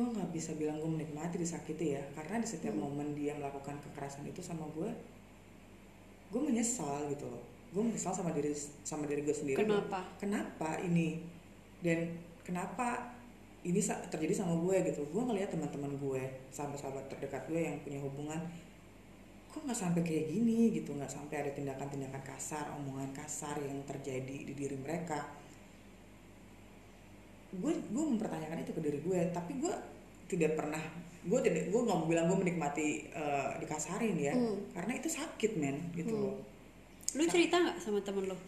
gue nggak bisa bilang gue menikmati disakiti ya karena di setiap Hmm. momen dia melakukan kekerasan itu sama gue gue menyesal gitu loh. Gue menyesal sama diri sama diri gue sendiri. Kenapa? kenapa ini? Dan kenapa ini terjadi sama gue gitu? Gue ngelihat teman-teman gue sahabat-sahabat terdekat gue yang punya hubungan kok nggak sampai kayak gini gitu? Nggak sampai ada tindakan-tindakan kasar omongan kasar yang terjadi di diri mereka gue gue mempertanyakan itu ke diri gue tapi gue tidak pernah gue tidak gue nggak mau bilang gue menikmati eh, dikasarin ya Hmm. karena itu sakit men gitu Hmm. loh Lu cerita nggak sama temen lo?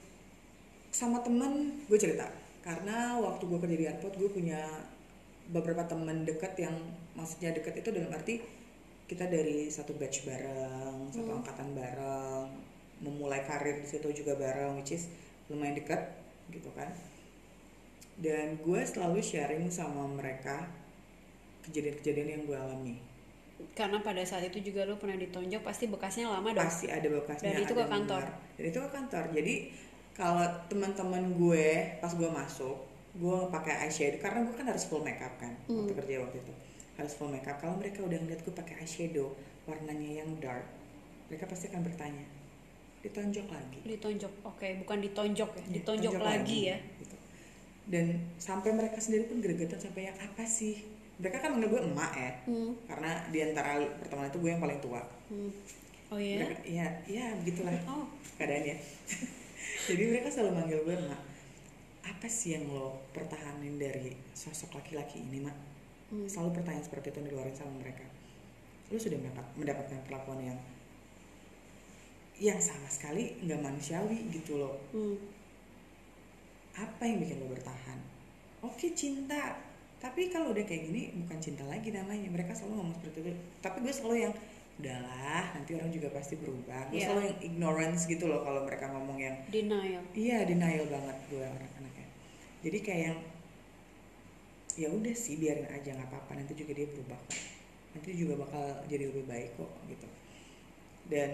sama temen gue cerita karena waktu gue kerja di airport gue punya beberapa temen dekat yang maksudnya dekat itu dalam arti kita dari satu batch bareng satu Hmm. angkatan bareng memulai karir di situ juga bareng which is lumayan dekat gitu kan dan gue selalu sharing sama mereka kejadian-kejadian yang gue alami Karena pada saat itu juga lu pernah ditonjok, pasti bekasnya lama dong. pasti ada bekasnya Dan itu ke kantor? dan itu ke kantor jadi kalau teman-teman gue pas gue masuk gue pakai eyeshadow karena gue kan harus full makeup kan Hmm. waktu kerja waktu itu harus full makeup kalau mereka udah ngeliat gue pakai eyeshadow warnanya yang dark mereka pasti akan bertanya ditonjok lagi Ditonjok, oke, bukan ditonjok ya, ditonjok lagi, ya. Dan sampai mereka sendiri pun gregetan sampai yang apa sih mereka kan manggil gue emak ya Hmm. karena di antara pertemanan itu gue yang paling tua hmm. Oh iya? mereka, ya ya begitulah Oh, keadaannya jadi mereka selalu manggil gue mak apa sih yang lo pertahanin dari sosok laki-laki ini mak hmm. selalu pertanyaan seperti itu yang diluarin sama mereka lo sudah mendapat, mendapatkan perlakuan yang yang sama sekali nggak manusiawi gitu loh Hmm. Apa yang bikin lo bertahan oke cinta tapi kalau udah kayak gini bukan cinta lagi namanya mereka selalu ngomong seperti itu tapi gue selalu yang udahlah nanti orang juga pasti berubah gue Iya. selalu yang ignorance gitu loh kalau mereka ngomong yang Denial. Iya denial banget gue anak-anaknya. Jadi kayak yang ya udah sih biarin aja nggak apa-apa nanti juga dia berubah kok. Nanti juga bakal jadi lebih baik kok gitu. Dan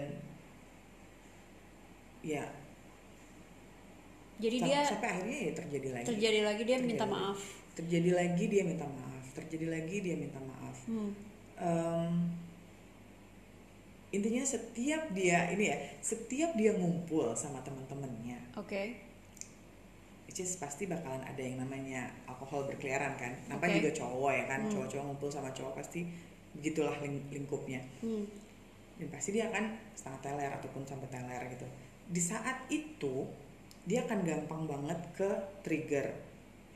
ya Jadi sam- dia sampai akhirnya ya terjadi lagi. terjadi lagi dia Terjadi minta lagi. maaf. Terjadi lagi dia minta maaf. Terjadi lagi dia minta maaf. Hmm. Em, intinya setiap dia ini ya setiap dia ngumpul sama teman-temannya Oke. which is pasti bakalan ada yang namanya alkohol berkeliaran kan. Namanya Oke. juga cowok ya kan, Hmm. cowok-cowok ngumpul sama cowok pasti begitulah ling- lingkupnya. Hmm. Dan pasti dia akan setengah teler ataupun sampai teler gitu. Di saat itu dia akan gampang banget ke trigger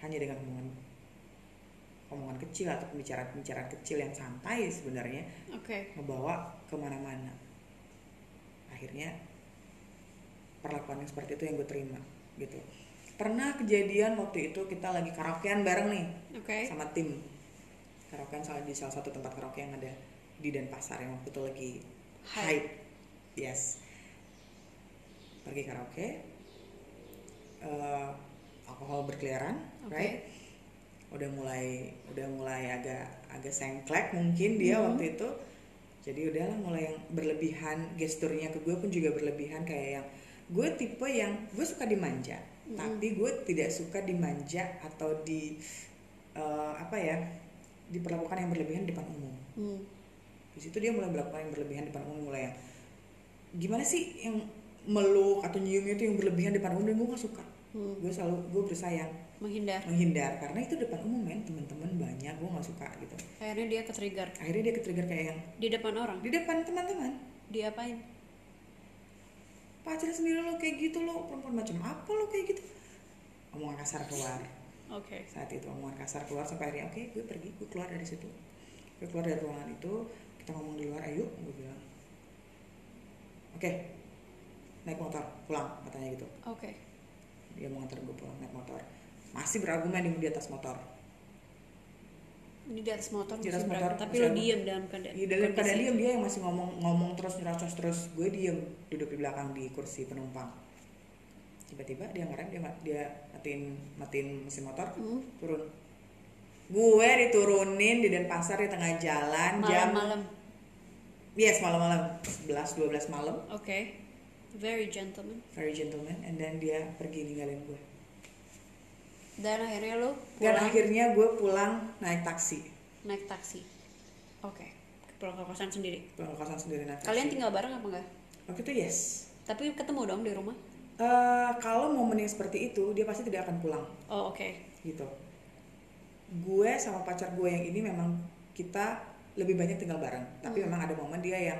hanya dengan omongan omongan kecil atau pembicaraan-pembicaraan kecil yang santai sebenarnya Oke. ngebawa ke mana-mana. Akhirnya perlakuan yang seperti itu yang gue terima gitu. Pernah kejadian waktu itu kita lagi karaokean bareng nih Oke. sama tim karaokean salah di salah satu tempat karaoke yang ada di Denpasar yang waktu itu lagi hype yes pergi karaoke eh, alkohol berkeliaran Oke. right udah mulai udah mulai agak agak sengklek mungkin dia Mhm. waktu itu jadi udahlah mulai yang berlebihan gesturnya ke gue pun juga berlebihan kayak yang gue tipe yang gue suka dimanja Mhm. tapi gue tidak suka dimanja atau di eh, apa ya diperlakukan yang berlebihan di depan umum Hmm. di situ dia mulai melakukan yang berlebihan di depan umum mulai yang gimana sih yang meluk atau nyium itu yang berlebihan di depan umum dan gue gak suka Hmm. gue selalu gue berusaha yang Menghindar. menghindar karena itu depan umum men teman-teman banyak gue gak suka gitu Akhirnya dia ke-trigger akhirnya dia ke-trigger kayak yang di depan orang. di depan teman-teman Diapain? pacar sendiri lo kayak gitu lo perempuan macam apa lo kayak gitu omongan kasar keluar Oke. saat itu omongan kasar keluar sampai akhirnya oke gue pergi gue keluar dari situ gue keluar dari ruangan itu kita ngomong di luar ayo gue bilang oke naik motor pulang katanya gitu Oke. Dia mau nganter gue pulang naik motor. Masih berargumen di, atas motor. Ini di atas motor Di atas motor, tapi lo diem dalam keadaan. Di dalam keadaan diem dia yang masih ngomong ngomong terus nyerocos terus. Gue diem duduk di belakang di kursi penumpang. Tiba-tiba dia ngerem dia dia matiin matiin mesin motor Hmm. turun. Gue diturunin di Denpasar di tengah jalan jam Malam-malam. yes malam-malam 11 12 malam. Oke. Very gentleman. very gentleman and then dia pergi ninggalin gue. Dan akhirnya lo dan akhirnya gue pulang naik taksi. Naik taksi. Oke pulang ke kosan sendiri pulang ke kosan sendiri naik taksi. kalian tinggal bareng apa enggak? Waktu itu yes. Tapi ketemu dong di rumah? Eh, kalau momen yang seperti itu dia pasti tidak akan pulang. Oh oke. Gitu. Gue sama pacar gue yang ini memang kita lebih banyak tinggal bareng. Tapi Hmm. memang ada momen dia yang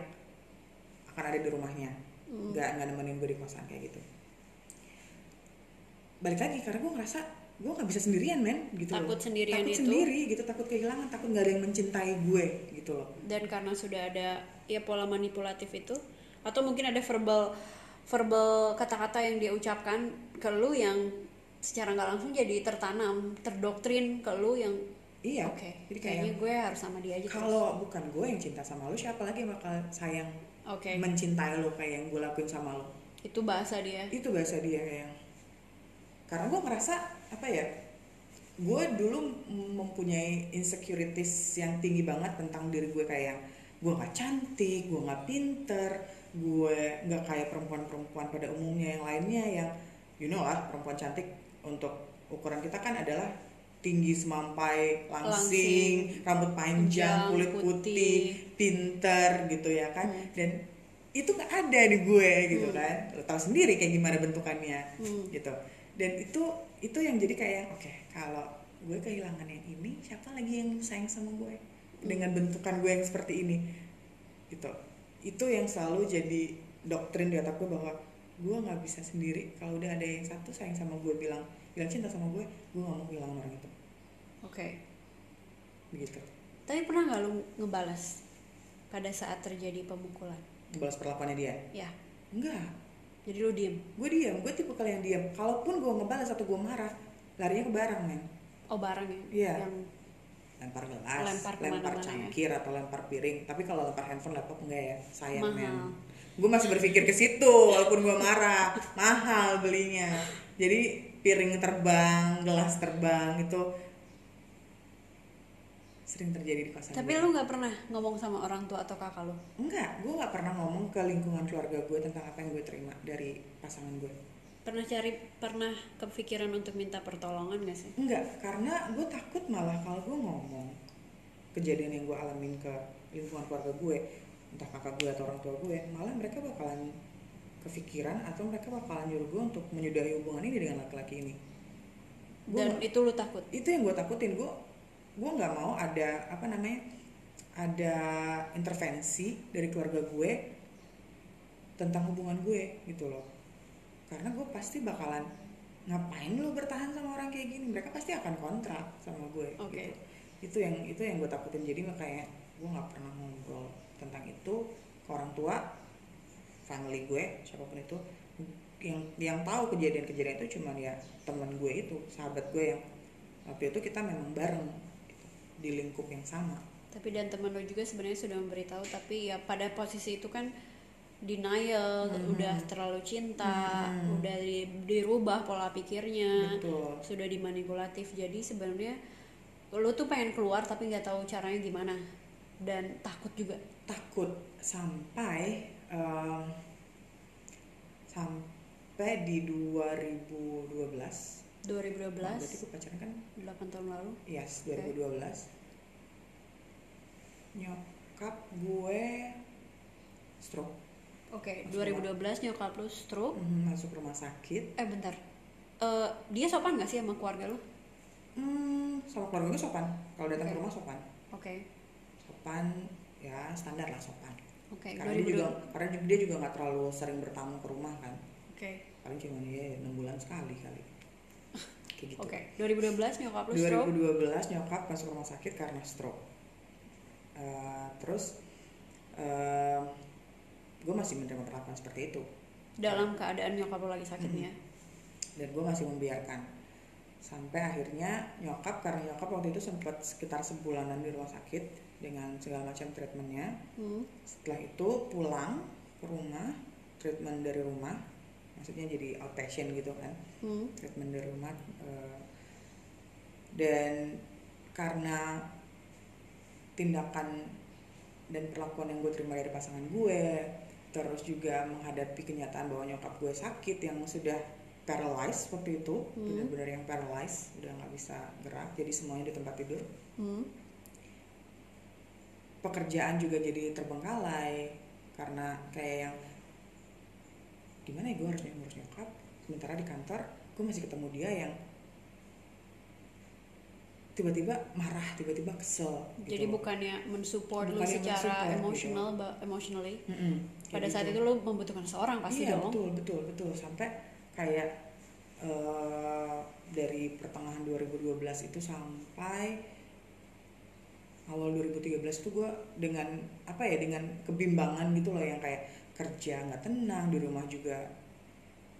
akan ada di rumahnya Hmm. nggak nggak nemenin gue di kosan kayak gitu balik lagi karena gue ngerasa gue nggak bisa sendirian men gitu Takut loh. sendirian takut itu. sendiri gitu takut kehilangan takut nggak ada yang mencintai gue gitu loh dan karena sudah ada ya pola manipulatif itu atau mungkin ada verbal verbal kata-kata yang dia ucapkan ke lu yang secara nggak langsung jadi tertanam terdoktrin ke lu yang iya oke jadi kayak kayaknya gue harus sama dia aja kalau bukan gue yang cinta sama lo siapa lagi yang bakal sayang oke. mencintai lo kayak yang gue lakuin sama lo. Itu bahasa dia. Itu bahasa dia yang karena gue ngerasa apa ya gue dulu mempunyai insecurities yang tinggi banget tentang diri gue kayak gue nggak cantik gue nggak pinter gue nggak kayak perempuan-perempuan pada umumnya. Yang lainnya yang you know lah perempuan cantik untuk ukuran kita kan adalah tinggi semampai langsing, rambut panjang Panjang, kulit putih, putih. pinter gitu ya kan Hmm. dan itu nggak ada di gue gitu Hmm. kan lo tau sendiri kayak gimana bentukannya Hmm. gitu dan itu itu yang jadi kayak oke kalau gue kehilangan yang ini siapa lagi yang sayang sama gue dengan bentukan gue yang seperti ini gitu itu yang selalu jadi doktrin di otak gue bahwa gue nggak bisa sendiri kalau udah ada yang satu sayang sama gue bilang bilang cinta sama gue gue nggak mau kehilangan orang itu oke. Begitu. Tapi pernah nggak lu ngebalas pada saat terjadi pemukulan? Balas perlakuannya dia? Ya enggak jadi lu diem? Gue diam gue tipe kalian diam kalaupun gue ngebalas atau gue marah larinya ke barang men. Oh barang ya? Iya. yang lempar gelas, Lempar lempar, ya. cangkir atau lempar piring. Tapi kalau lempar handphone, laptop enggak ya, sayang Mahal. men. Gue masih berpikir ke situ, walaupun gue marah, mahal belinya. Jadi piring terbang, gelas terbang itu sering terjadi di kosan. tapi gue. lu nggak pernah ngomong sama orang tua atau kakak lu enggak, gue nggak pernah ngomong ke lingkungan keluarga gue tentang apa yang gue terima dari pasangan gue. pernah cari pernah kepikiran untuk minta pertolongan gak sih Enggak, karena gue takut malah kalau gue ngomong kejadian yang gue alamin ke lingkungan keluarga gue, entah kakak gue atau orang tua gue, malah mereka bakalan kepikiran atau mereka bakalan nyuruh gue untuk menyudahi hubungan ini dengan laki-laki ini. Gua dan itu lu takut itu yang gue takutin gue, gue nggak mau ada apa namanya, ada intervensi dari keluarga gue tentang hubungan gue gitu loh. Karena gue pasti bakalan ngapain lu bertahan sama orang kayak gini mereka pasti akan kontra sama gue Oke. gitu. itu yang itu yang gue takutin jadi makanya gue nggak pernah ngobrol tentang itu ke orang tua family gue siapa pun itu yang yang tahu kejadian-kejadian itu cuman ya teman gue itu sahabat gue yang waktu itu kita memang bareng di lingkup yang sama. Tapi dan teman lo juga sebenarnya sudah memberitahu tapi ya pada posisi itu kan denial Mhm. udah terlalu cinta Mhm. udah di- dirubah pola pikirnya betul. sudah dimanipulatif. Jadi sebenarnya lo tuh pengen keluar tapi nggak tahu caranya gimana. Dan takut juga. Takut sampai em, sampai di 2012 2012 Nah, berarti gue pacaran kan 8 tahun lalu. Yes 2012 nyokap gue stroke. Oke Masuk 2012 nyokap lu stroke? Mhm, masuk rumah sakit. Eh bentar. Eh, dia sopan gak sih sama keluarga lu? Hmm, sama keluarga gue sopan. Kalau datang ke Oke. rumah sopan. Oke. Sopan ya standar lah sopan. Oke karena dia 2012 juga karena dia juga nggak terlalu sering bertamu ke rumah kan. Oke. Paling cuma ya enam bulan sekali kali kayak gitu. Oke 2012 nyokap lu stroke? 2012 nyokap masuk rumah sakit karena stroke. Eh, terus gue masih menerima perlakuan seperti itu. Dalam keadaan nyokap lu lagi sakitnya dan gue masih membiarkan. Sampai akhirnya nyokap karena nyokap waktu itu sempat sekitar sebulanan di rumah sakit dengan segala macam treatmentnya. Hmm. setelah itu pulang ke rumah treatment dari rumah maksudnya jadi outpatient gitu kan Hmm. treatment dari rumah eh, dan karena tindakan dan perlakuan yang gue terima dari pasangan gue terus juga menghadapi kenyataan bahwa nyokap gue sakit yang sudah paralyzed waktu itu Hmm. benar-benar yang paralyzed udah nggak bisa gerak jadi semuanya di tempat tidur Hmm. pekerjaan juga jadi terbengkalai karena kayak yang gimana ya gue harus ngurus nyokap sementara di kantor gue masih ketemu dia yang tiba-tiba marah tiba-tiba kesel gitu. Jadi bukannya mensupport lu secara mensupport gitu. emosional, ba- emotionally. Mm-mm, Pada kayak saat gitu. itu lu membutuhkan seorang pasti iya dong. betul betul betul sampai kayak eh, dari pertengahan 2012 itu sampai awal 2013 itu gue dengan apa ya dengan kebimbangan gitu loh yang kayak kerja nggak tenang di rumah juga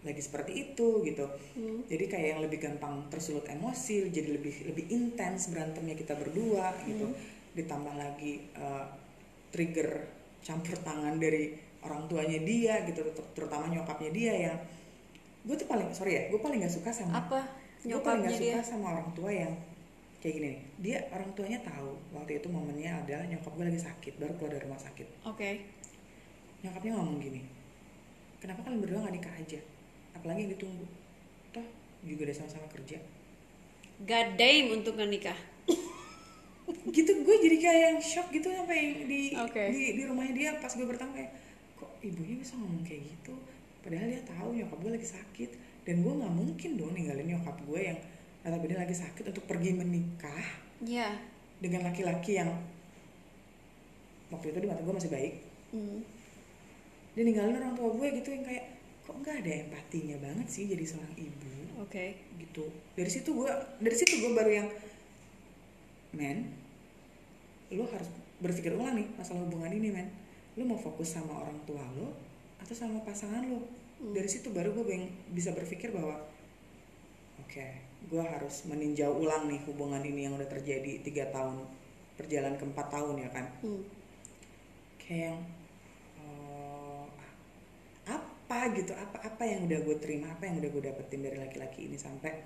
lagi seperti itu gitu Hmm. jadi kayak yang lebih gampang tersulut emosi jadi lebih lebih intens berantemnya kita berdua gitu Hmm. ditambah lagi eh, trigger campur tangan dari orang tuanya dia gitu ter- terutama nyokapnya dia yang gue tuh paling sorry ya gue paling gak suka sama Apa gue paling nyokapnya gak dia? suka sama orang tua yang kayak gini nih dia orang tuanya tahu waktu itu momennya adalah nyokap gue lagi sakit baru keluar dari rumah sakit Oke. Nyokapnya ngomong gini kenapa kalian berdua gak nikah aja apalagi yang ditunggu toh juga udah sama-sama kerja God damn untuk nggak nikah. gitu gue jadi kayak yang shock gitu sampai di Oke. di, di rumahnya dia pas gue bertemu kayak kok ibunya bisa ngomong kayak gitu padahal dia tahu nyokap gue lagi sakit dan gue nggak mungkin dong ninggalin nyokap gue yang notabene lagi sakit untuk pergi menikah Iya. dengan laki-laki yang waktu itu di mata gue masih baik Hmm. Dia ninggalin orang tua gue gitu yang kayak kok nggak ada empatinya banget sih jadi seorang ibu Oke. gitu dari situ gue dari situ gue baru yang men lu harus berpikir ulang nih masalah hubungan ini men lu mau fokus sama orang tua lo atau sama pasangan lo Hmm. dari situ baru gue bisa berpikir bahwa oke gue harus meninjau ulang nih hubungan ini yang udah terjadi tiga tahun perjalanan ke empat tahun ya kan Hmm. kayak yang apa gitu apa apa yang udah gue terima apa yang udah gue dapetin dari laki-laki ini sampai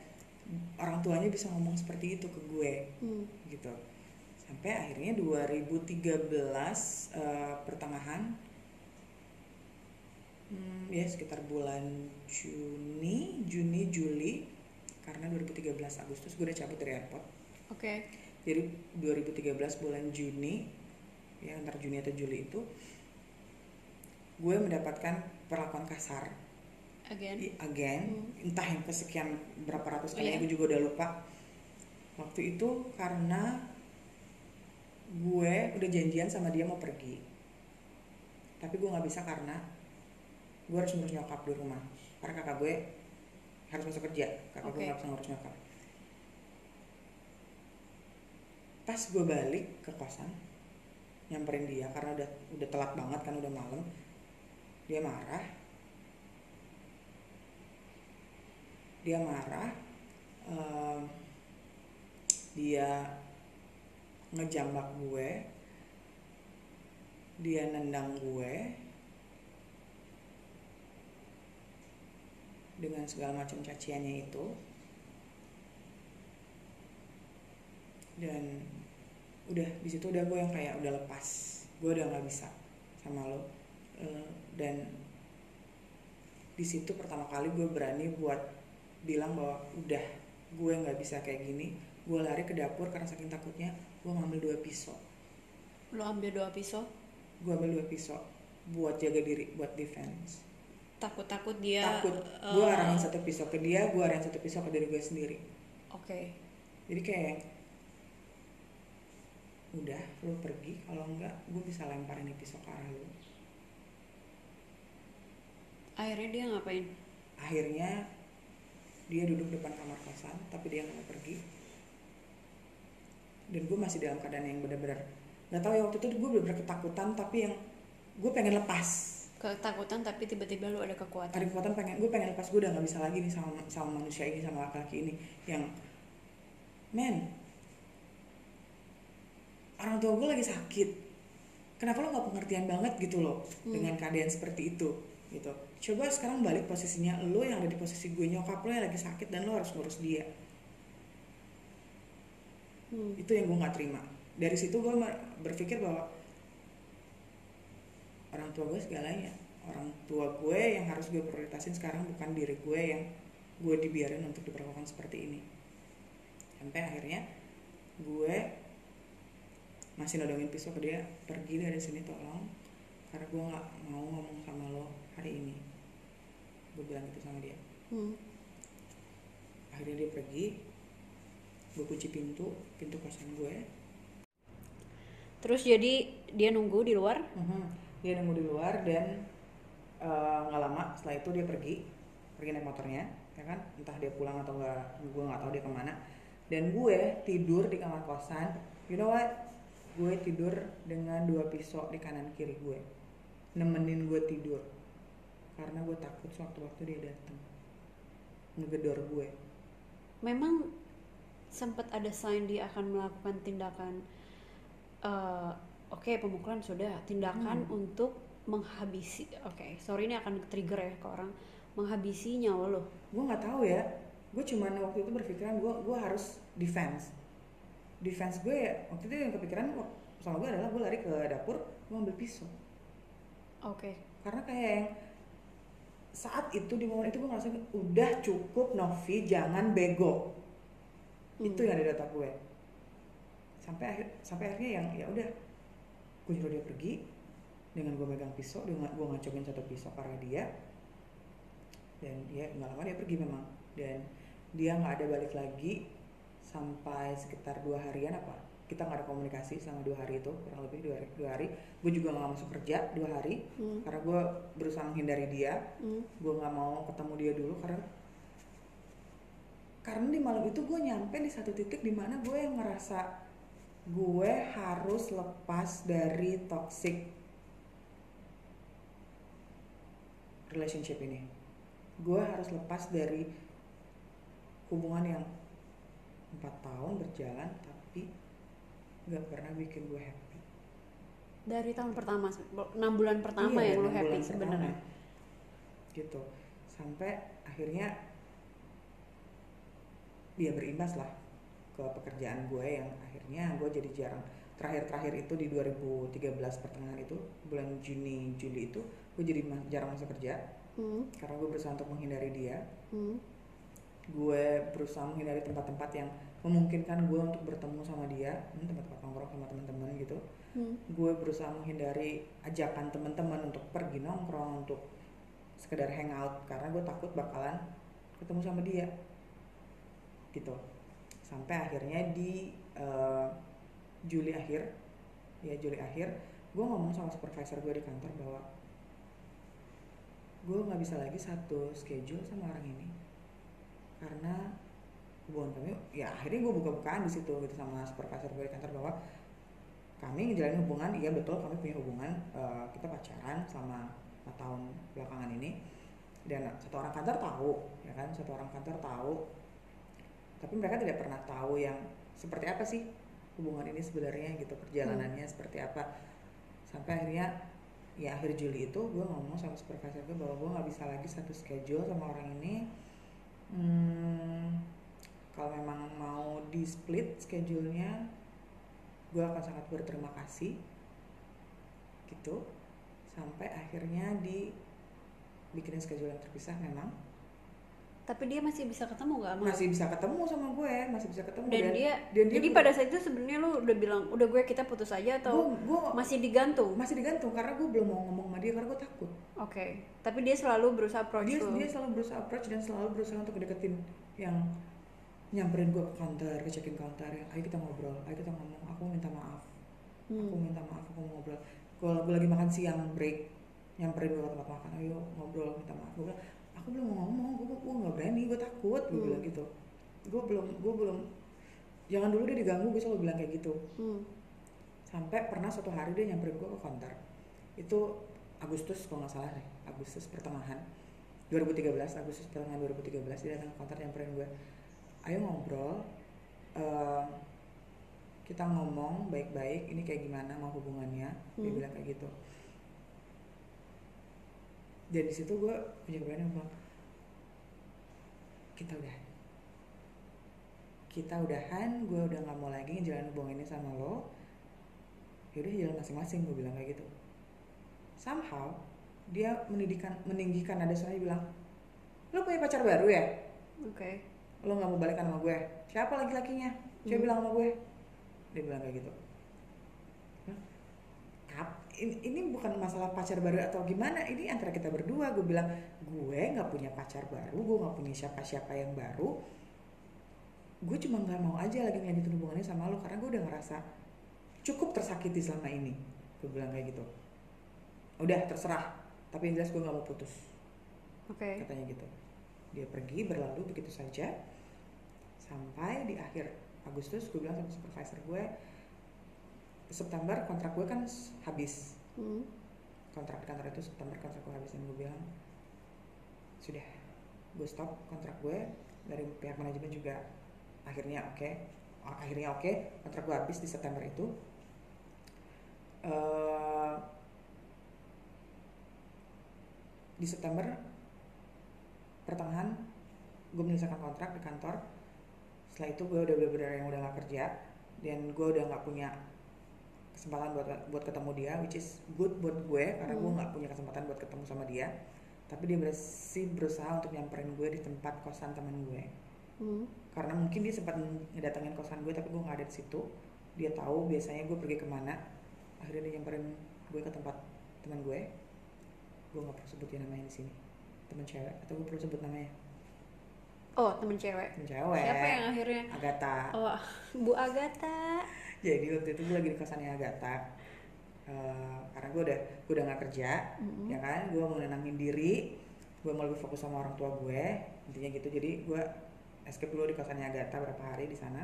orang tuanya bisa ngomong seperti itu ke gue Hmm. gitu sampai akhirnya 2013 eh, pertengahan hmm, ya sekitar bulan Juni Juni Juli karena 2013 Agustus gue udah cabut dari airport Oke. jadi 2013 bulan Juni ya antara Juni atau Juli itu gue mendapatkan perlakuan kasar. Again. again. Entah yang kesekian berapa ratus kali Iya. gue juga udah lupa. Waktu itu karena gue udah janjian sama dia mau pergi. Tapi gue nggak bisa karena gue harus ngurus nyokap di rumah. Karena kakak gue harus masuk kerja. Kakak gue Oke. nggak bisa ngurus nyokap. Pas gue balik ke kosan nyamperin dia karena udah udah telat banget kan udah malam dia marah. Dia marah em, dia ngejambak gue dia nendang gue dengan segala macam caciannya itu. Dan udah di situ udah gue yang kayak udah lepas. Gue udah nggak bisa sama lo. Eh, dan di situ pertama kali gue berani buat bilang bahwa udah gue nggak bisa kayak gini gue lari ke dapur karena saking takutnya gue ngambil dua pisau Lo ambil dua pisau. gue ambil dua pisau buat jaga diri buat defense Takut-takut dia. takut eh, gue arahin satu pisau ke dia gue arahin satu pisau ke diri gue sendiri Oke. jadi kayak udah lu pergi kalau enggak gue bisa lemparin pisau ke arah lu Akhirnya dia ngapain? akhirnya dia duduk depan kamar kosan tapi dia nggak mau pergi dan gue masih dalam keadaan yang benar-benar nggak tahu ya waktu itu gue benar-benar ketakutan tapi yang gue pengen lepas Ketakutan tapi tiba-tiba lu ada kekuatan. ada kekuatan pengen gue pengen lepas gue udah nggak bisa lagi nih sama sama manusia ini sama laki-laki ini yang men orang tua gue lagi sakit kenapa lo nggak pengertian banget gitu loh Hmm. dengan keadaan seperti itu gitu coba sekarang balik posisinya lo yang ada di posisi gue nyokap lo yang lagi sakit dan lo harus ngurus dia. Hmm. itu yang gue nggak terima. Dari situ gue berpikir bahwa orang tua gue segalanya. Orang tua gue yang harus gue prioritasin sekarang bukan diri gue yang gue dibiarin untuk diperlakukan seperti ini. Sampai akhirnya gue masih nodongin pisau ke dia pergi dari sini tolong. Karena gue nggak mau ngomong sama lo hari ini gue bilang gitu sama dia. Hmm. akhirnya dia pergi gue kunci pintu pintu kosan gue Terus jadi dia nunggu di luar. Mhm. dia nunggu di luar dan eh, nggak lama setelah itu dia pergi pergi naik motornya ya kan? Entah dia pulang atau enggak gue nggak tahu dia ke mana. Dan gue tidur di kamar kosan. You know what? Gue tidur dengan dua pisau di kanan kiri gue nemenin gue tidur karena gue takut sewaktu-waktu dia datang ngegedor gue Memang sempat ada sign dia akan melakukan tindakan eh, oke pemukulan sudah, tindakan Hmm. untuk menghabisi. Oke, sorry ini akan trigger ya ke orang menghabisi nyawa lo. gue nggak tahu ya gue cuman waktu itu berpikiran gue gue harus defense defense gue ya waktu itu yang kepikiran sama gue adalah gue lari ke dapur gue ambil pisau Oke. karena kayak yang saat itu di momen itu gue ngerasa udah cukup Novi jangan bego. Hmm. itu yang ada di otak gue. Sampai akhir sampai akhirnya yang ya udah gue nyuruh dia pergi dengan gue megang pisau dengan gue ngacokin satu pisau karena dia dan dia nggak lama dia pergi memang. Dan dia nggak ada balik lagi sampai sekitar dua harian apa kita nggak ada komunikasi selama dua hari itu kurang lebih dua hari dua hari gue juga nggak masuk kerja dua hari Hmm. karena gue berusaha menghindari dia Hmm. gue nggak mau ketemu dia dulu karena karena di malam itu gue nyampe di satu titik di mana gue yang ngerasa gue harus lepas dari toxic relationship ini gue harus lepas dari hubungan yang empat tahun berjalan tapi nggak pernah bikin gue happy Dari tahun pertama, enam bulan pertama Iya, yang lo happy sebenarnya. gitu sampai akhirnya dia berimbas lah ke pekerjaan gue yang akhirnya gue jadi jarang terakhir-terakhir itu di 2013 pertengahan itu bulan Juni Juli itu gue jadi jarang masuk kerja Hmm. karena gue berusaha untuk menghindari dia Hmm. gue berusaha menghindari tempat-tempat yang memungkinkan gue untuk bertemu sama dia hmm, tempat-tempat nongkrong sama teman-teman gitu. Hmm. gue berusaha menghindari ajakan teman-teman untuk pergi nongkrong untuk sekedar hangout karena gue takut bakalan ketemu sama dia. Gitu. Sampai akhirnya di eh, Juli akhir ya Juli akhir gue ngomong sama supervisor gue di kantor bahwa gue nggak bisa lagi satu schedule sama orang ini karena hubungan kami ya akhirnya gue buka-bukaan di situ gitu sama supervisor gue di kantor bahwa kami ngejalanin hubungan iya betul kami punya hubungan eh, kita pacaran selama 4 tahun belakangan ini. Dan satu orang kantor tahu ya kan? Satu orang kantor tahu. Tapi mereka tidak pernah tahu yang seperti apa sih hubungan ini sebenarnya gitu perjalanannya seperti apa. Sampai akhirnya ya akhir Juli itu gue ngomong sama supervisor gue bahwa gue nggak bisa lagi satu schedule sama orang ini. Hmm, kalau memang mau di split schedule-nya gue akan sangat berterima kasih gitu sampai akhirnya di bikinin schedule yang terpisah memang Tapi dia masih bisa ketemu gak sama? masih bisa ketemu sama gue masih bisa ketemu Dan dia, dan dia jadi pada saat itu sebenarnya lu udah bilang udah gue kita putus aja atau gue, gue masih digantung? masih digantung karena gue belum mau ngomong sama dia karena gue takut Oke. Tapi dia selalu berusaha approach dia lu. dia selalu berusaha approach dan selalu berusaha untuk deketin yang nyamperin gue ke counter ke check-in counter yang ayo kita ngobrol ayo kita ngomong aku minta maaf. Aku Hmm. minta maaf aku mau ngobrol. Kalau gue lagi makan siang break nyamperin gue ke tempat makan ayo ngobrol minta maaf. Gue bilang aku belum mau ngomong gue gue nggak berani gue takut gue Hmm. bilang gitu. Gue belum gue belum jangan dulu dia diganggu gue selalu bilang kayak gitu. Hmm. sampai pernah suatu hari dia nyamperin gue ke counter itu Agustus kalau nggak salah deh Agustus pertengahan. 2013 Agustus pertengahan 2013 dia datang ke counter nyamperin gue ayo ngobrol eh, kita ngomong baik-baik ini kayak gimana mau hubungannya? Dia Hmm. bilang kayak gitu. Dan di situ gue punya keberanian bilang kita udah kita udahan gue udah nggak mau lagi ngejalanin hubungan ini sama lo. Yaudah jalan masing-masing gue bilang kayak gitu. Somehow dia mendidikan meninggikan nada suaranya bilang lo punya pacar baru ya? Oke. Lo nggak mau balikan sama gue? Siapa laki-lakinya? Coba Hmm. bilang sama gue. Dia bilang kayak gitu. Ini, ini bukan masalah pacar baru atau gimana ini antara kita berdua. Gue bilang gue nggak punya pacar baru gue nggak punya siapa-siapa yang baru. Gue cuma nggak mau aja lagi ngelanjutin hubungannya sama lo karena gue udah ngerasa cukup tersakiti selama ini. Gue bilang kayak gitu. Udah terserah tapi yang jelas gue nggak mau putus. Oke. katanya gitu dia pergi berlalu begitu saja. Sampai di akhir Agustus gue bilang sama supervisor gue September kontrak gue kan habis. Hmm. kontrak di kantor itu September kontrak gue habis dan gue bilang sudah gue stop kontrak gue dari pihak manajemen juga. Akhirnya oke akhirnya oke kontrak gue habis di September itu. Eh, di September pertengahan gue menyelesaikan kontrak di kantor. Setelah itu gue udah bener-bener yang udah gak kerja dan gue udah nggak punya kesempatan buat buat ketemu dia which is good buat gue karena gue Hmm. nggak punya kesempatan buat ketemu sama dia. Tapi dia masih berusaha untuk nyamperin gue di tempat kosan teman gue. Hmm. karena mungkin dia sempat ngedatengin kosan gue tapi gue nggak ada di situ. Dia tahu biasanya gue pergi ke mana. Akhirnya dia nyamperin gue ke tempat teman gue. Gue nggak perlu sebutin namanya di sini teman cewek atau gue perlu sebut namanya Oh, temen cewek. teman cewek Siapa yang akhirnya? Agatha Oh, Bu Agatha. jadi waktu itu gue lagi di kosannya Agatha Eh, karena gue udah gue udah nggak kerja Mm-mm. ya kan gue mau nenangin diri gue mau lebih fokus sama orang tua gue intinya gitu jadi gue escape dulu di kosannya Agatha berapa hari di sana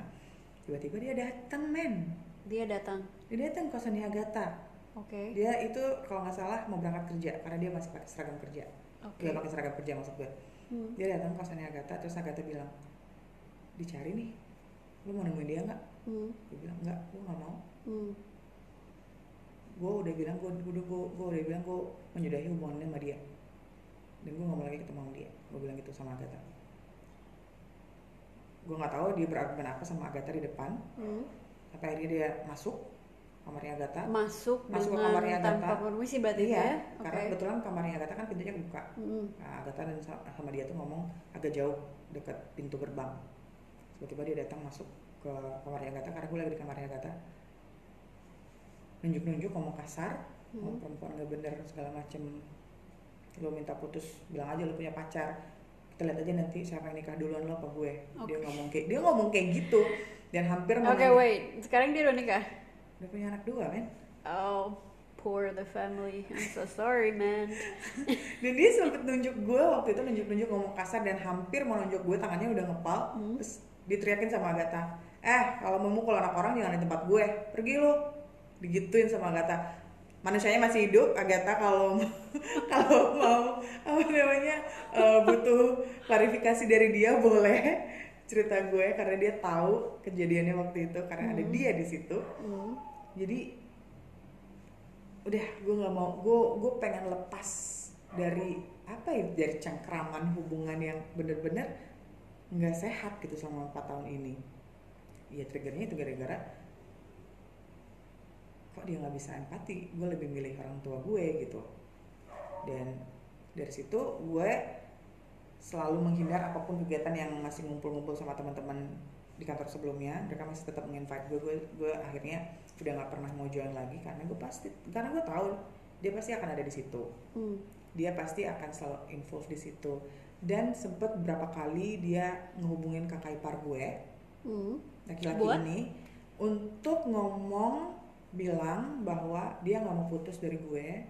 tiba-tiba dia datang men Dia datang. dia datang kosannya Agatha Oke. dia itu kalau nggak salah mau berangkat kerja karena dia masih pakai seragam kerja Oke. dia pakai seragam kerja maksud gue Hmm. dia datang ke kosannya Agatha terus Agatha bilang dicari nih lu mau nemuin dia nggak Hmm. gue bilang nggak gue nggak mau Hmm. gue udah bilang gue udah gue, gue udah bilang gue menyudahi hubungannya sama dia dan gue gak mau lagi ketemu sama dia gue bilang gitu sama Agatha gue nggak tahu dia berargumen apa sama Agatha di depan Hmm. tapi akhirnya dia masuk kamarnya Agatha Masuk, Masuk ke kamarnya tanpa Agatha. permisi berarti iya ya? karena Oke. kebetulan kamarnya Agatha kan pintunya kebuka Hmm. nah, Agatha dan sa- sama dia tuh ngomong agak jauh dekat pintu gerbang tiba-tiba dia datang masuk ke kamarnya Agatha karena gue lagi di kamarnya Agatha nunjuk-nunjuk ngomong kasar Hmm. oh, perempuan gak bener segala macem lo minta putus bilang aja lo punya pacar kita lihat aja nanti siapa yang nikah duluan lo apa gue dia Oke. ngomong kayak dia ngomong kayak gitu dan hampir Oke, nanya- wait. Sekarang dia udah nikah? Udah punya anak dua men Oh, poor the family. I'm so sorry, man. dan dia sempet nunjuk gue waktu itu nunjuk-nunjuk ngomong kasar dan hampir mau nunjuk gue tangannya udah ngepal Hmm. terus diteriakin sama Agatha eh kalau mau mukul anak orang jangan di tempat gue pergi lo digituin sama Agatha manusianya masih hidup Agatha kalau kalau mau apa namanya eh, butuh klarifikasi dari dia boleh cerita gue karena dia tahu kejadiannya waktu itu karena ada Hmm. dia di situ Hmm. Jadi udah gue nggak mau gue gue pengen lepas dari apa ya dari cengkraman hubungan yang bener-bener nggak sehat gitu selama empat tahun ini. Ya triggernya itu gara-gara kok dia nggak bisa empati? Gue lebih milih orang tua gue gitu. Dan dari situ gue selalu menghindar apa pun kegiatan yang masih ngumpul-ngumpul sama teman-teman di kantor sebelumnya. Mereka masih tetap menginvite gue gue gue akhirnya udah nggak pernah mau join lagi karena gue pasti karena gue tahu dia pasti akan ada di situ Hmm. dia pasti akan selalu involved di situ dan sempet berapa kali dia ngehubungin kakak ipar gue Hmm. laki-laki Buat? ini untuk ngomong bilang bahwa dia nggak mau putus dari gue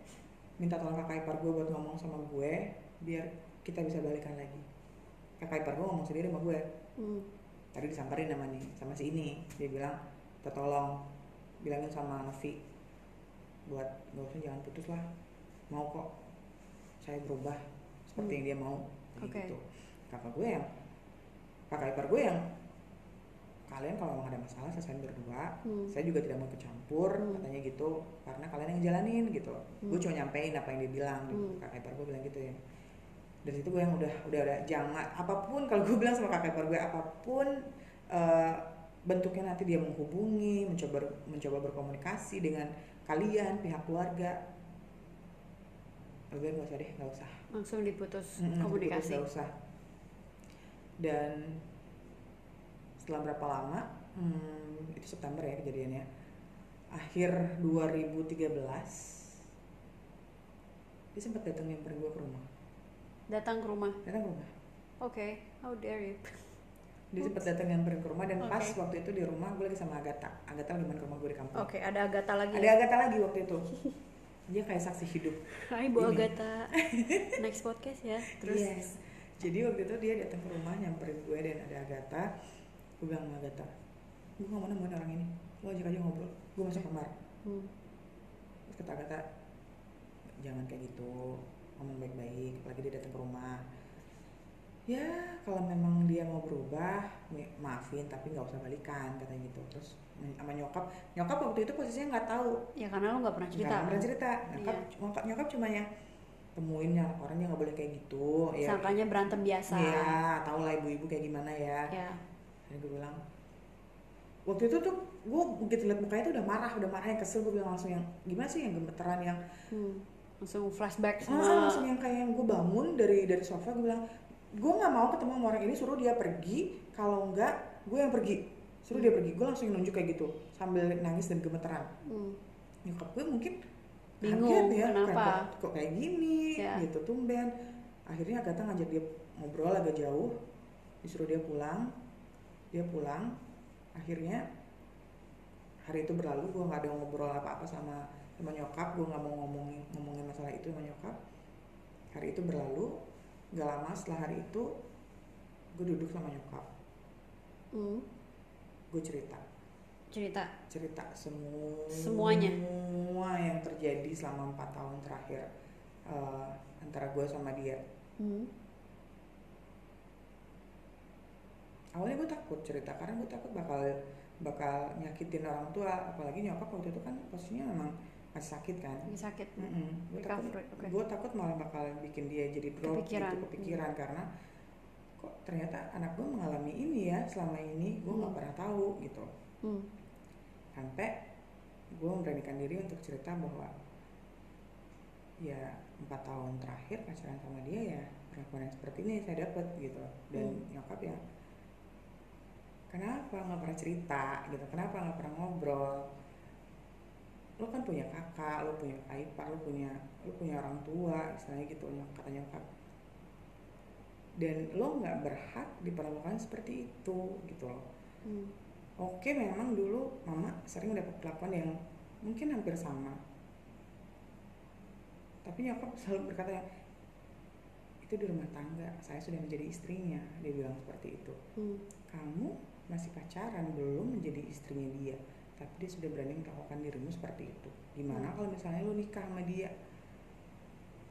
minta tolong kakak ipar gue buat ngomong sama gue biar kita bisa balikan lagi kakak ipar gue ngomong sendiri sama gue Hmm. tadi disamperin sama nih sama si ini dia bilang "Minta tolong bilangin sama Novi buat gak usah jangan putus lah mau kok saya berubah seperti Hmm. yang dia mau Kayak Oke. gitu kakak gue yang kakak ipar gue yang kalian kalau emang ada masalah selesaiin berdua Hmm. saya juga tidak mau ikut campur Hmm. katanya gitu karena kalian yang jalanin gitu gue Hmm. cuma nyampein apa yang dia bilang gitu. Hmm. kakak ipar gue bilang gitu ya dari situ gue yang udah udah udah jangan apa pun kalau gue bilang sama kakak ipar gue apa pun eh, bentuknya nanti dia menghubungi mencoba mencoba berkomunikasi dengan kalian pihak keluarga. Baik nggak usah deh nggak usah. Langsung diputus Mm-mm, komunikasi. nggak usah. Dan setelah berapa lama hmm, itu September ya kejadiannya akhir 2013 dia sempat datang nyamperin gue ke rumah. Datang ke rumah? Datang ke rumah. Oke how dare you dia sempat datang nyamperin ke rumah dan pas Oke. waktu itu di rumah gue lagi sama Agatha. Agatha lagi main ke rumah gue di kampung. Oke ada Agatha lagi. Ada Agatha lagi waktu itu. Dia kayak saksi hidup Hai Bu Ini. Agatha. Next podcast ya. Terus Yes. jadi waktu itu dia datang ke rumah nyamperin gue dan ada Agatha. Gue bilang sama Agatha gue gak mau nemuin orang ini. Lo ajak aja ngobrol. Gue masuk kamar. Hmm. terus kata Agatha jangan kayak gitu. Ngomong baik-baik. Apalagi dia datang ke rumah ya kalau memang dia mau berubah maafin tapi nggak usah balikan katanya gitu terus sama nyokap nyokap waktu itu posisinya nggak tahu ya karena lo nggak pernah cerita nggak pernah cerita nyokap, Iya. nyokap nyokap cuma yang temuin ya orang dia nggak boleh kayak gitu ya sangkanya berantem biasa Iya, tau lah ibu-ibu kayak gimana ya. ya Dan gue bilang, waktu itu tuh gue begitu liat mukanya tuh udah marah, udah marah yang kesel gue bilang langsung yang gimana sih yang gemeteran yang Hmm. langsung flashback ah, sama langsung yang kayak yang gue bangun dari dari sofa gue bilang gue nggak mau ketemu sama orang ini suruh dia pergi. Kalau enggak gue yang pergi. Suruh dia pergi. Gue langsung nunjuk kayak gitu sambil nangis dan gemeteran. Hmm. nyokap gue mungkin Bingung, ya kenapa? kok kayak gini? Ya. gitu tumben. Akhirnya Agatha ngajak dia ngobrol agak jauh. Disuruh dia pulang. Dia pulang. Akhirnya hari itu berlalu gue nggak ada ngobrol apa-apa sama sama nyokap. Gue nggak mau ngomongin ngomongin masalah itu sama nyokap. Hari itu berlalu gak lama setelah hari itu gue duduk sama nyokap Hmm. gue cerita cerita cerita semua Semuanya? semua yang terjadi selama empat tahun terakhir eh, antara gue sama dia Hmm. awalnya gue takut cerita karena gue takut bakal bakal nyakitin orang tua apalagi nyokap waktu itu kan posisinya memang masih sakit kan? Lagi sakit. Gue takut oke. gue takut malah bakal bikin dia jadi drop Kepikiran. gitu kepikiran karena kok ternyata anak gue mengalami ini ya selama ini gue nggak Hmm. pernah tahu gitu. Hmm. sampai gue memberanikan diri untuk cerita bahwa ya empat tahun terakhir pacaran sama dia ya perlakuan yang seperti ini saya dapat gitu. Dan Hmm. nyokap ya kenapa nggak pernah cerita? gitu. Kenapa nggak pernah ngobrol lo kan punya kakak lo punya kakak lo punya lo punya orang tua istilahnya gitu nyok- kata nyokap dan lo nggak berhak diperlakukan seperti itu gitu loh Hmm. Oke, memang dulu mama sering dapat perlakuan yang mungkin hampir sama. Tapi nyokap selalu berkata itu di rumah tangga, saya sudah menjadi istrinya. Dia bilang seperti itu. Hmm. Kamu masih pacaran, belum menjadi istrinya dia. Tapi dia sudah berani melakukan dirimu seperti itu. Gimana Hmm. kalau misalnya lo nikah sama dia?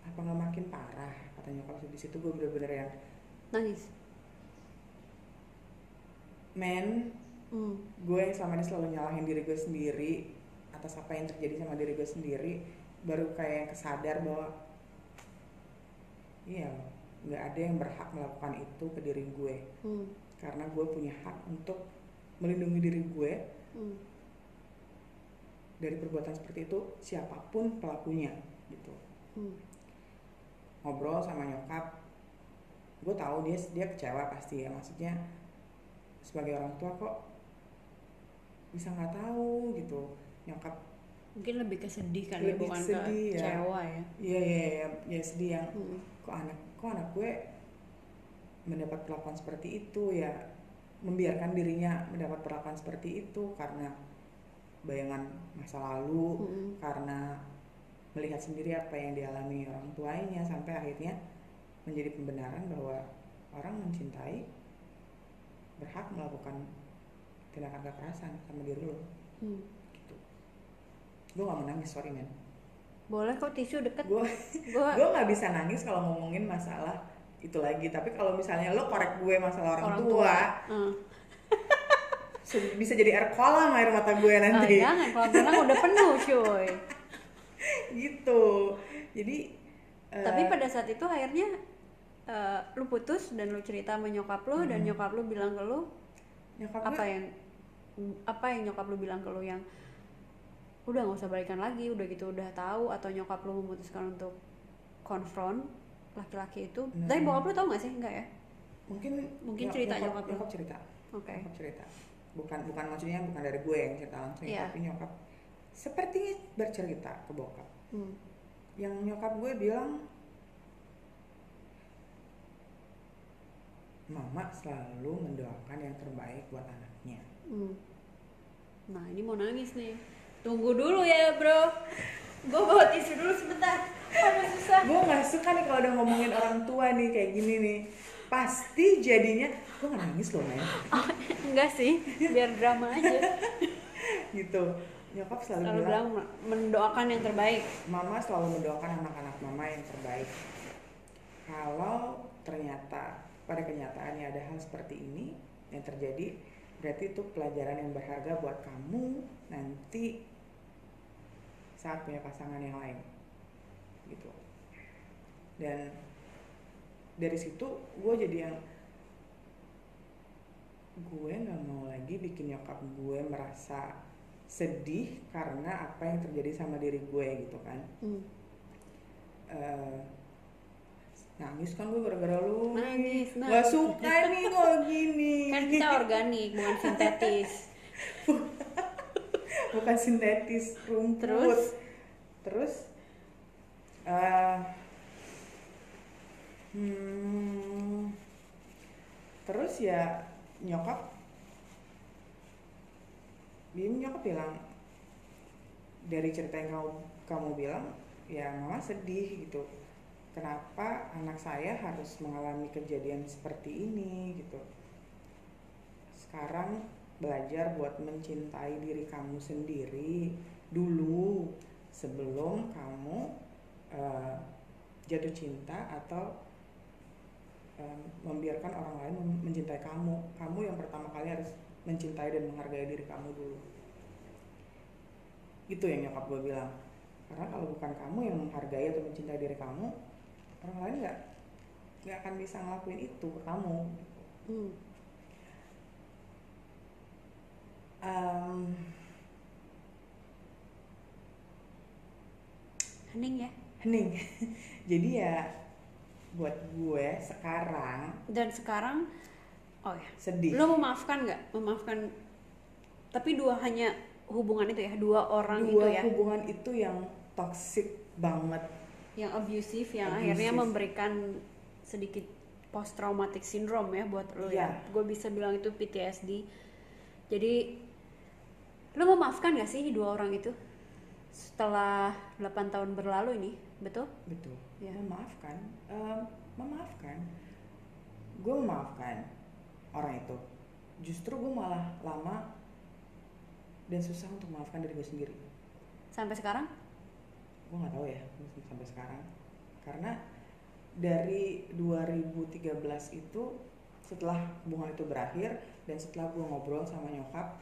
Apa nggak makin parah? Kata nyokap di situ gue bener-bener yang nangis men Hmm. gue yang selama ini selalu nyalahin diri gue sendiri atas apa yang terjadi sama diri gue sendiri baru kayak kesadar bahwa iya nggak ada yang berhak melakukan itu ke diri gue Hmm. karena gue punya hak untuk melindungi diri gue Hmm. Dari perbuatan seperti itu siapa pun pelakunya gitu Hmm. ngobrol sama nyokap gue tahu dia dia kecewa pasti ya maksudnya sebagai orang tua kok bisa nggak tahu gitu nyokap mungkin lebih ke sedih kali ya Lebih bukan sedih, ke ya. kecewa ya Iya iya iya ya sedih yang Hmm. kok anak kok anak gue mendapat perlakuan seperti itu ya membiarkan dirinya mendapat perlakuan seperti itu karena bayangan masa lalu Hmm. karena melihat sendiri apa yang dialami orang tuanya sampai akhirnya menjadi pembenaran bahwa orang mencintai berhak melakukan tindakan kekerasan sama diri lo Hmm. gitu gue gak mau nangis sorry men boleh kok tisu deket gue gue nggak bisa nangis kalau ngomongin masalah itu lagi tapi kalau misalnya lo korek gue masalah orang, tua, Hmm. Bisa jadi air kolam air mata gue Ah, nanti. jangan kalau bilang udah penuh cuy. Gitu. Jadi tapi pada saat itu akhirnya eh, lu putus dan lu cerita sama nyokap lu dan Hmm. nyokap lu bilang ke lu nyokap apa gue yang apa yang nyokap lu bilang ke lu yang udah nggak usah balikan lagi udah gitu udah tahu atau nyokap lu memutuskan untuk konfront laki-laki itu. Nah. tapi bokap lu tau gak sih? Enggak ya? Mungkin Mungkin nyok- cerita nyokap, nyokap nyokap cerita. Oke. Nyokap cerita bukan bukan maksudnya bukan dari gue yang cerita langsung ya, Iya. tapi nyokap sepertinya bercerita ke bokap Hmm. yang nyokap gue bilang mama selalu mendoakan yang terbaik buat anaknya Hmm. Nah ini mau nangis nih. Tunggu dulu ya bro. Gue bawa tisu dulu sebentar. Aduh susah. gue nggak suka nih kalau udah ngomongin orang tua nih kayak gini nih pasti jadinya gue nggak nangis loh men Oh, enggak sih, biar drama aja. gitu. Nyokap selalu, Selalu bilang bilang mendoakan yang terbaik. mama selalu mendoakan anak-anak mama yang terbaik. Kalau ternyata pada kenyataannya ada hal seperti ini yang terjadi berarti itu pelajaran yang berharga buat kamu nanti saat punya pasangan yang lain. Gitu. Dan dari situ gue jadi yang gue nggak mau lagi bikin nyokap gue merasa sedih karena apa yang terjadi sama diri gue gitu kan Hmm. Eh, nangis kan gue gara-gara lu Nangis. Gak suka nih kalau gini Kan kita organik, bukan sintetis. bukan sintetis rumput Terus? terus eh, hmm, terus ya nyokap. Bim nyokap bilang dari cerita yang kamu kamu bilang ya mama sedih gitu. Kenapa anak saya harus mengalami kejadian seperti ini gitu? Sekarang belajar buat mencintai diri kamu sendiri dulu sebelum kamu eh, jatuh cinta atau eh, membiarkan orang lain mencintai kamu. Kamu yang pertama kali harus mencintai dan menghargai diri kamu dulu. Itu yang nyokap gue bilang. Karena kalau bukan kamu yang menghargai atau mencintai diri kamu orang lain nggak nggak akan bisa ngelakuin itu ke kamu. Hmm. Em, Hening ya. hening. Jadi ya buat gue sekarang Dan sekarang, oh ya, sedih lo memaafkan nggak? Memaafkan, tapi dua hanya hubungan itu ya, dua orang dua itu ya, hubungan itu yang toxic banget yang abusive, yang Abusive. akhirnya memberikan sedikit post traumatic syndrome ya buat lo ya. Iya. Gue bisa bilang itu PTSD. Jadi, lo memaafkan gak sih dua orang itu? Setelah 8 tahun berlalu ini, betul? betul Ya. memaafkan Em, memaafkan gue memaafkan orang itu justru gue malah lama dan susah untuk memaafkan diri gue sendiri Sampai sekarang? gue nggak tahu ya sampai sekarang karena dari 2013 itu setelah hubungan itu berakhir dan setelah gue ngobrol sama nyokap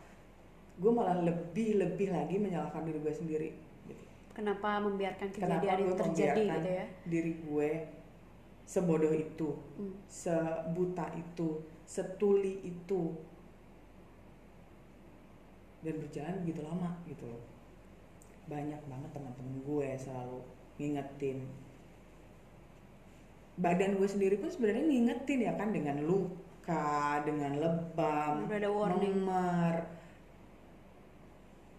gue malah lebih lebih lagi menyalahkan diri gue sendiri gitu. Kenapa membiarkan kenapa kejadian gue itu terjadi gitu ya? diri gue sebodoh itu Hmm. sebuta itu setuli itu dan berjalan begitu lama gitu loh banyak banget teman-teman gue selalu ngingetin badan gue sendiri pun sebenarnya ngingetin ya kan dengan luka dengan lebam Udah ada warning. memer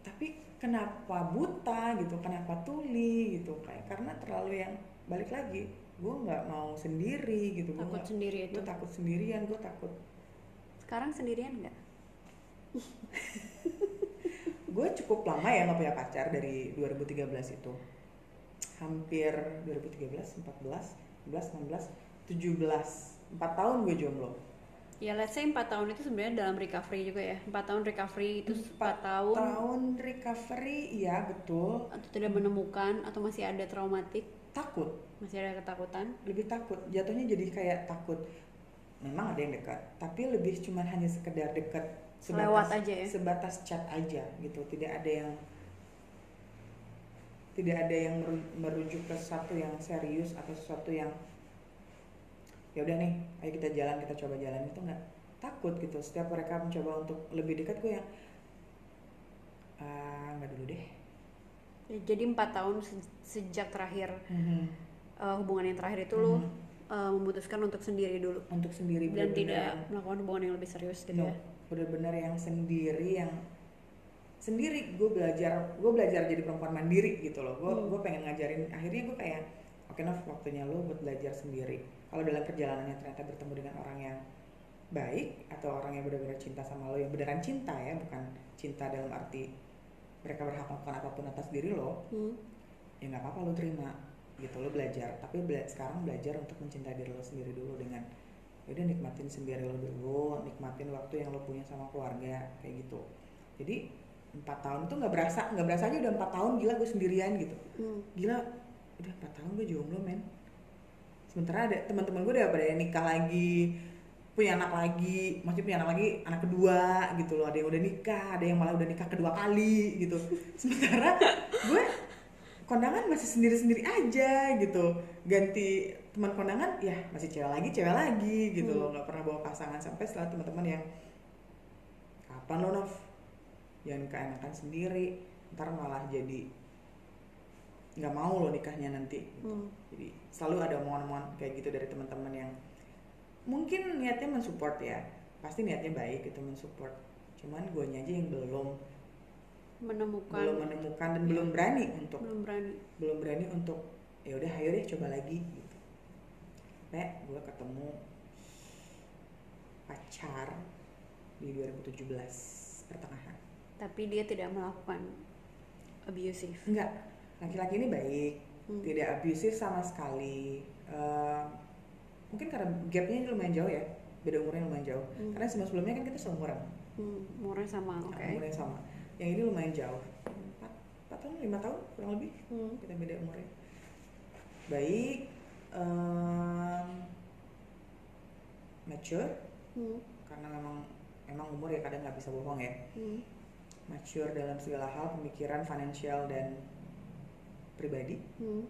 tapi kenapa buta gitu kenapa tuli gitu kayak karena terlalu yang balik lagi gue nggak mau sendiri gitu Gua Takut nggak- sendiri itu. gue takut sendirian gue takut Sekarang sendirian nggak? gue cukup lama ya nggak punya pacar dari 2013 itu hampir 2013 14 15 16 17 4 tahun gue jomblo Ya let's say 4 tahun itu sebenarnya dalam recovery juga ya. 4 tahun recovery itu 4 Empat tahun. tahun recovery iya betul. Atau tidak menemukan Atau masih ada traumatik? Takut. Masih ada ketakutan? Lebih takut. Jatuhnya jadi kayak takut. Memang ada yang dekat tapi lebih cuman hanya sekedar dekat Lewat aja ya? sebatas chat aja gitu. Tidak ada yang tidak ada yang meru- merujuk ke sesuatu yang serius atau sesuatu yang ya udah nih ayo kita jalan kita coba jalan. Itu nggak takut gitu. Setiap mereka mencoba untuk lebih dekat gue yang "Ah, nggak dulu deh. Ya, Jadi 4 tahun se- sejak terakhir Mhm. eh, Hubungan yang terakhir itu lo Mhm. eh, memutuskan untuk sendiri dulu. Untuk sendiri Dan bener-bener. tidak yang- melakukan hubungan yang lebih serius gitu No, ya? bener-bener yang sendiri yang sendiri. Gue belajar gue belajar jadi perempuan mandiri gitu loh. Gue Hmm. gue pengen ngajarin. Akhirnya gue kayak oke Nov waktunya lo buat belajar sendiri kalau dalam perjalanannya ternyata bertemu dengan orang yang baik atau orang yang benar-benar cinta sama lo yang beneran cinta ya bukan cinta dalam arti mereka berhak melakukan apa pun atas diri lo Hmm. ya nggak apa-apa lo terima gitu lo belajar tapi bela- sekarang belajar untuk mencintai diri lo sendiri dulu dengan ya udah nikmatin sendiri lo dulu nikmatin waktu yang lo punya sama keluarga kayak gitu jadi empat tahun itu nggak berasa nggak berasa aja udah empat tahun gila gue sendirian gitu Hmm. gila udah empat tahun gue jomblo men sementara ada teman-teman gue udah pada nikah lagi punya anak lagi masih punya anak lagi anak kedua gitu loh. Ada yang udah nikah ada yang malah udah nikah kedua kali gitu. Sementara gue kondangan masih sendiri-sendiri aja gitu. Ganti teman kondangan ya masih cewek lagi cewek lagi gitu Hmm. loh nggak pernah bawa pasangan sampai setelah teman-teman yang kapan lo Nov? Jangan keenakan sendiri ntar malah jadi nggak mau lo nikahnya nanti. Hmm. jadi selalu ada omongan-omongan kayak gitu dari teman-teman yang mungkin niatnya mensupport ya. Pasti niatnya baik gitu mensupport. Cuman gue aja yang belum menemukan. belum menemukan dan belum berani untuk belum berani. belum berani untuk ya udah ayo deh coba lagi. Gitu. Gue ketemu pacar di 2017 pertengahan. Tapi dia tidak melakukan abusive. Enggak laki-laki ini baik Hmm. tidak abusive sama sekali Eh, mungkin karena gapnya lumayan jauh ya beda umurnya lumayan jauh Hmm. karena sebelum sebelumnya kan kita seumuran Hmm, umurnya sama oke umurnya sama yang ini lumayan jauh empat empat tahun lima tahun kurang lebih Hmm. kita beda umurnya baik em, mature Hmm. karena memang emang umur ya kadang nggak bisa bohong ya Hmm. mature dalam segala hal pemikiran financial dan pribadi Hmm.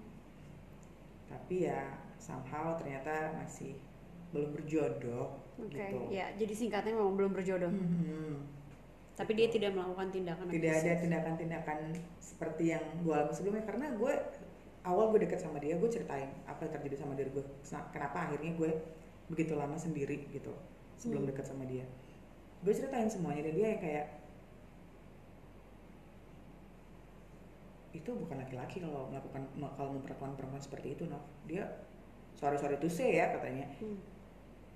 tapi ya somehow ternyata masih belum berjodoh Oke, gitu ya jadi singkatnya memang belum berjodoh. Mhm. Tapi dia tidak melakukan tindakan tidak ada tindakan-tindakan seperti yang gue alami sebelumnya karena gue awal gue deket sama dia gue ceritain apa yang terjadi sama diri gue kenapa akhirnya gue begitu lama sendiri gitu sebelum Hmm. deket sama dia gue ceritain semuanya dan dia yang kayak itu bukan laki-laki kalau melakukan kalau memperlakukan perempuan seperti itu Nov dia sorry sorry to say ya katanya Hmm.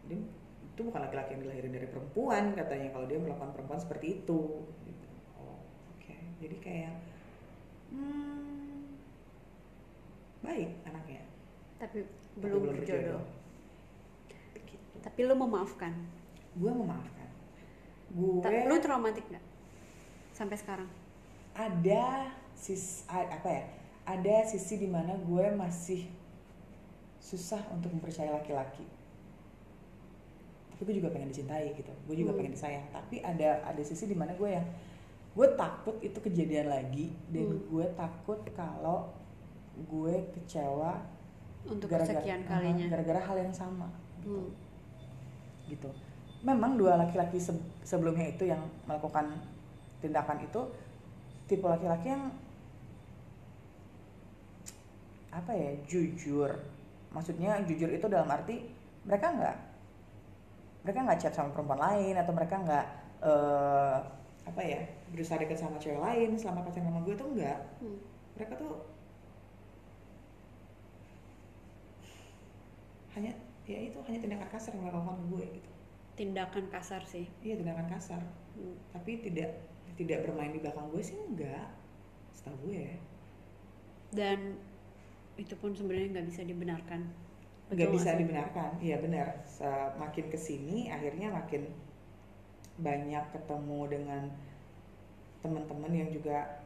dia itu bukan laki-laki yang dilahirin dari perempuan katanya kalau dia melakukan perempuan seperti itu gitu. oh oke jadi kayak hmm, baik anaknya Tapi tapi belum, berjodoh. gitu Tapi lu memaafkan. gue memaafkan Ta- gue Lu traumatik nggak? Sampai sekarang. ada sis apa ya ada sisi di mana gue masih susah untuk mempercayai laki-laki tapi gue juga pengen dicintai gitu gue juga Hmm. pengen disayang tapi ada ada sisi di mana gue yang gue takut itu kejadian lagi dan Hmm. gue takut kalau gue kecewa Untuk gara-gara kesekian uh-huh, kalinya. gara-gara hal yang sama gitu Hmm. gitu memang dua laki-laki se- sebelumnya itu yang melakukan tindakan itu tipe laki-laki yang apa ya jujur maksudnya jujur itu dalam arti mereka nggak mereka nggak chat sama perempuan lain atau mereka nggak eh, apa ya berusaha dekat sama cewek lain selama pacaran sama gue tuh enggak Hmm. mereka tuh hanya ya itu hanya tindakan kasar yang dilakukan ke gue gitu Tindakan kasar sih. iya tindakan kasar Hmm. tapi tidak tidak bermain di belakang gue sih enggak setahu gue ya Dan itu pun sebenarnya nggak bisa dibenarkan. nggak bisa sih? dibenarkan iya benar semakin ke sini akhirnya makin banyak ketemu dengan teman-teman yang juga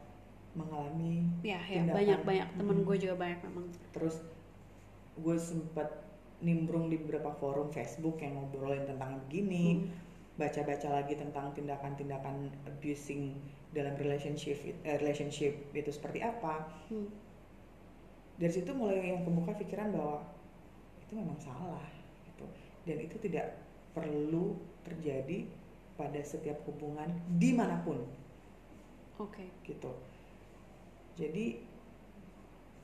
mengalami Ya, ya tindakan. banyak banyak temen Hmm. gue juga banyak memang. terus gue sempat nimbrung di beberapa forum Facebook yang ngobrolin tentang begini Hmm. baca-baca lagi tentang tindakan-tindakan abusing dalam relationship eh, relationship itu seperti apa Hmm. Dari situ mulai yang kebuka pikiran bahwa itu memang salah gitu. Dan itu tidak perlu terjadi pada setiap hubungan di mana pun. Oke. gitu. Jadi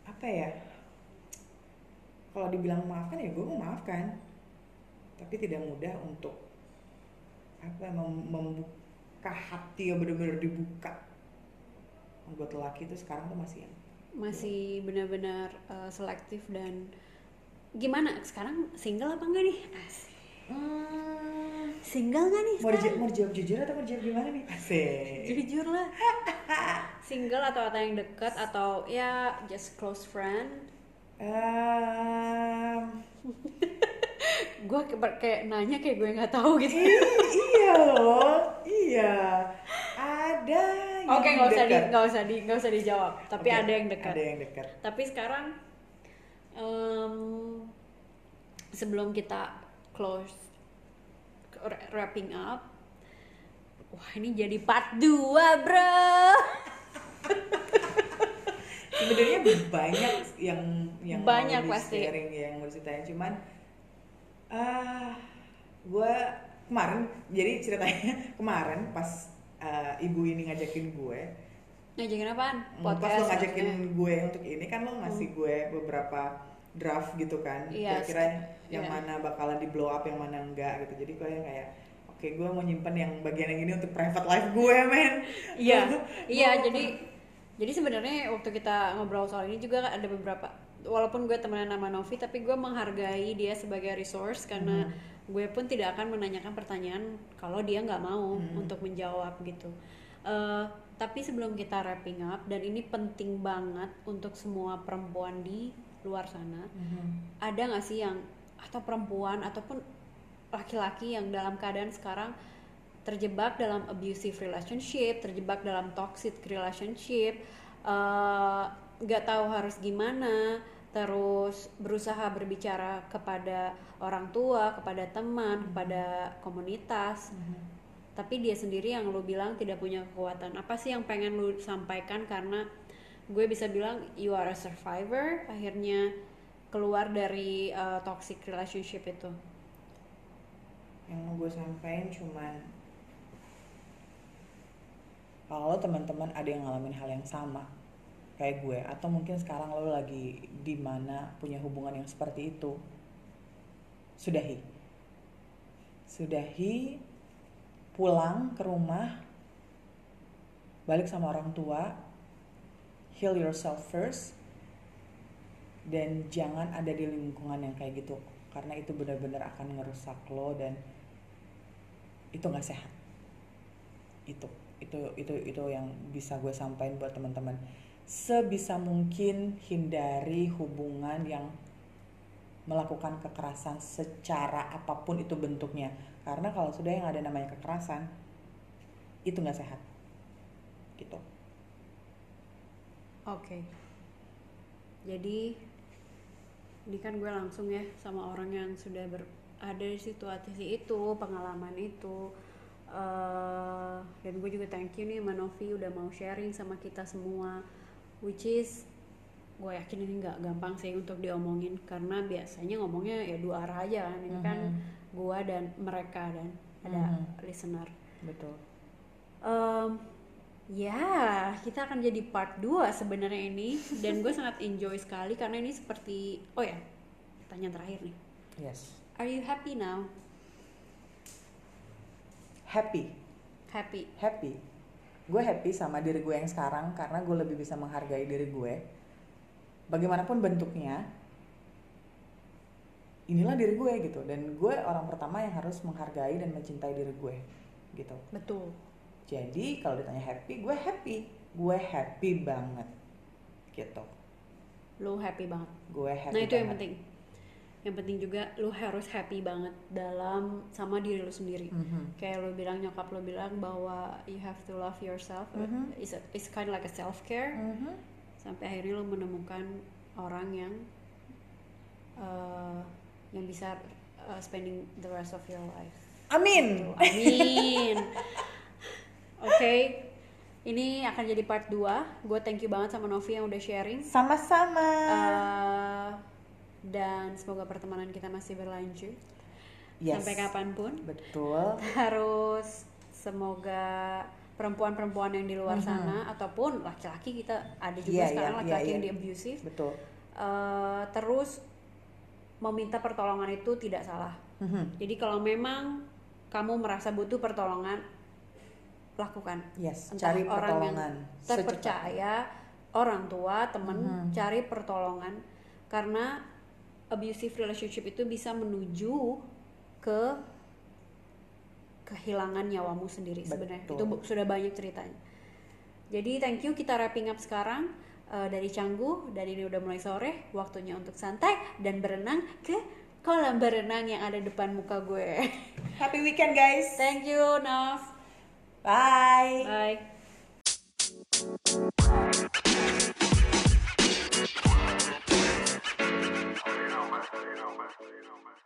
apa ya kalau dibilang memaafkan ya gue memaafkan tapi tidak mudah untuk apa mem- membuka hati yang benar-benar dibuka. Buat lelaki itu sekarang tuh masih yang masih benar-benar uh, selektif dan gimana? Sekarang single apa enggak nih? Asik. Hmm, single nggak nih mau, dijawab, sekarang? mau dijawab jujur atau mau dijawab gimana nih? Asik. Jujur lah. Single atau atau yang dekat atau ya just close friend? Em, gue kayak nanya kayak gue nggak tahu gitu. Iya loh. Iya. Ada oke nggak usah di nggak usah di nggak usah dijawab. Tapi Oke, ada yang dekat. ada yang dekat. Tapi sekarang em, sebelum kita close wra- wrapping up wah ini jadi part 2 bro. Sebenarnya banyak yang yang Banyak mau pasti. sharing yang mau ceritain cuman ah gue kemarin jadi ceritanya kemarin pas ah, ibu ini ngajakin gue ngajakin apaan Hmm, pas lo ngajakin maksudnya. gue untuk ini kan lo ngasih gue beberapa draft gitu kan Iya, kira-kira yang iya. mana bakalan di blow up yang mana enggak gitu jadi gue yang kayak oke gue mau nyimpen yang bagian yang ini untuk private life gue men Iya, iya. Jadi, jadi sebenarnya waktu kita ngobrol soal ini juga ada beberapa. Walaupun gue temenan sama Novi, tapi gue menghargai dia sebagai resource karena gue pun tidak akan menanyakan pertanyaan kalau dia nggak mau untuk menjawab gitu. Eh, tapi sebelum kita wrapping up dan ini penting banget untuk semua perempuan di luar sana, Mhm. ada nggak sih yang atau perempuan ataupun laki-laki yang dalam keadaan sekarang terjebak dalam abusive relationship, terjebak dalam toxic relationship, eh, nggak tahu harus gimana, terus berusaha berbicara kepada orang tua, kepada teman, kepada komunitas, tapi dia sendiri yang lu bilang tidak punya kekuatan. Apa sih yang pengen lu sampaikan? Karena gue bisa bilang you are a survivor, akhirnya keluar dari uh, toxic relationship itu. yang mau gue sampaikan cuman kalau teman-teman ada yang ngalamin hal yang sama kayak gue atau mungkin sekarang lo lagi di mana punya hubungan yang seperti itu. Sudahi. Sudahi pulang ke rumah balik sama orang tua heal yourself first dan jangan ada di lingkungan yang kayak gitu karena itu benar-benar akan ngerusak lo dan itu nggak sehat. Itu itu itu itu yang bisa gue sampaikan buat teman-teman sebisa mungkin hindari hubungan yang melakukan kekerasan secara apa pun itu bentuknya karena kalau sudah yang ada namanya kekerasan itu nggak sehat gitu Oke. Jadi ini kan gue langsung ya sama orang yang sudah ber, ada di situasi itu, pengalaman itu. eh dan gue juga thank you nih sama Novi udah mau sharing sama kita semua, which is gue yakin ini nggak gampang sih untuk diomongin karena biasanya ngomongnya ya dua arah aja kan ini kan gue dan mereka dan ada Mhm. listener. betul Em, ya, kita akan jadi part 2 sebenarnya ini dan gue sangat enjoy sekali karena ini seperti oh ya, pertanyaan terakhir nih. yes Are you happy now? happy Happy. happy gue happy sama diri gue yang sekarang karena gue lebih bisa menghargai diri gue bagaimanapun bentuknya inilah diri gue gitu dan gue orang pertama yang harus menghargai dan mencintai diri gue gitu Betul. jadi kalau ditanya happy gue happy gue happy banget gitu Lu happy banget. gue happy nah, itu yang banget. penting. Yang penting juga lu harus happy banget dalam sama diri lu sendiri. Mhm. Kayak lu bilang nyokap lu bilang bahwa you have to love yourself. Mhm. It's, a- it's kind of like a self care. Mhm. sampai akhirnya lo menemukan orang yang uh, yang bisa uh, spending the rest of your life. amin Tuh, Amin. Oke, ini akan jadi part 2 Gue thank you banget sama Novi yang udah sharing. sama-sama Uh, dan semoga pertemanan kita masih berlanjut Yes. sampai kapan pun. betul Harus semoga perempuan-perempuan yang di luar Mhm. sana ataupun laki-laki kita ada juga Iya, sekarang laki-laki iya, yang iya. di abusive betul Eh, terus meminta pertolongan itu tidak salah Mhm. jadi kalau memang kamu merasa butuh pertolongan lakukan yes entah cari orang yang pertolongan terpercaya orang tua temen Mhm. cari pertolongan karena abusive relationship itu bisa menuju ke kehilangan nyawamu sendiri sebenarnya. Itu sudah banyak ceritanya. Jadi thank you. Kita wrapping up sekarang. Uh, dari Canggu Dan ini udah mulai sore. Waktunya untuk santai dan berenang ke kolam berenang yang ada depan muka gue. Happy weekend guys. Thank you Nov bye. Bye. you know, man.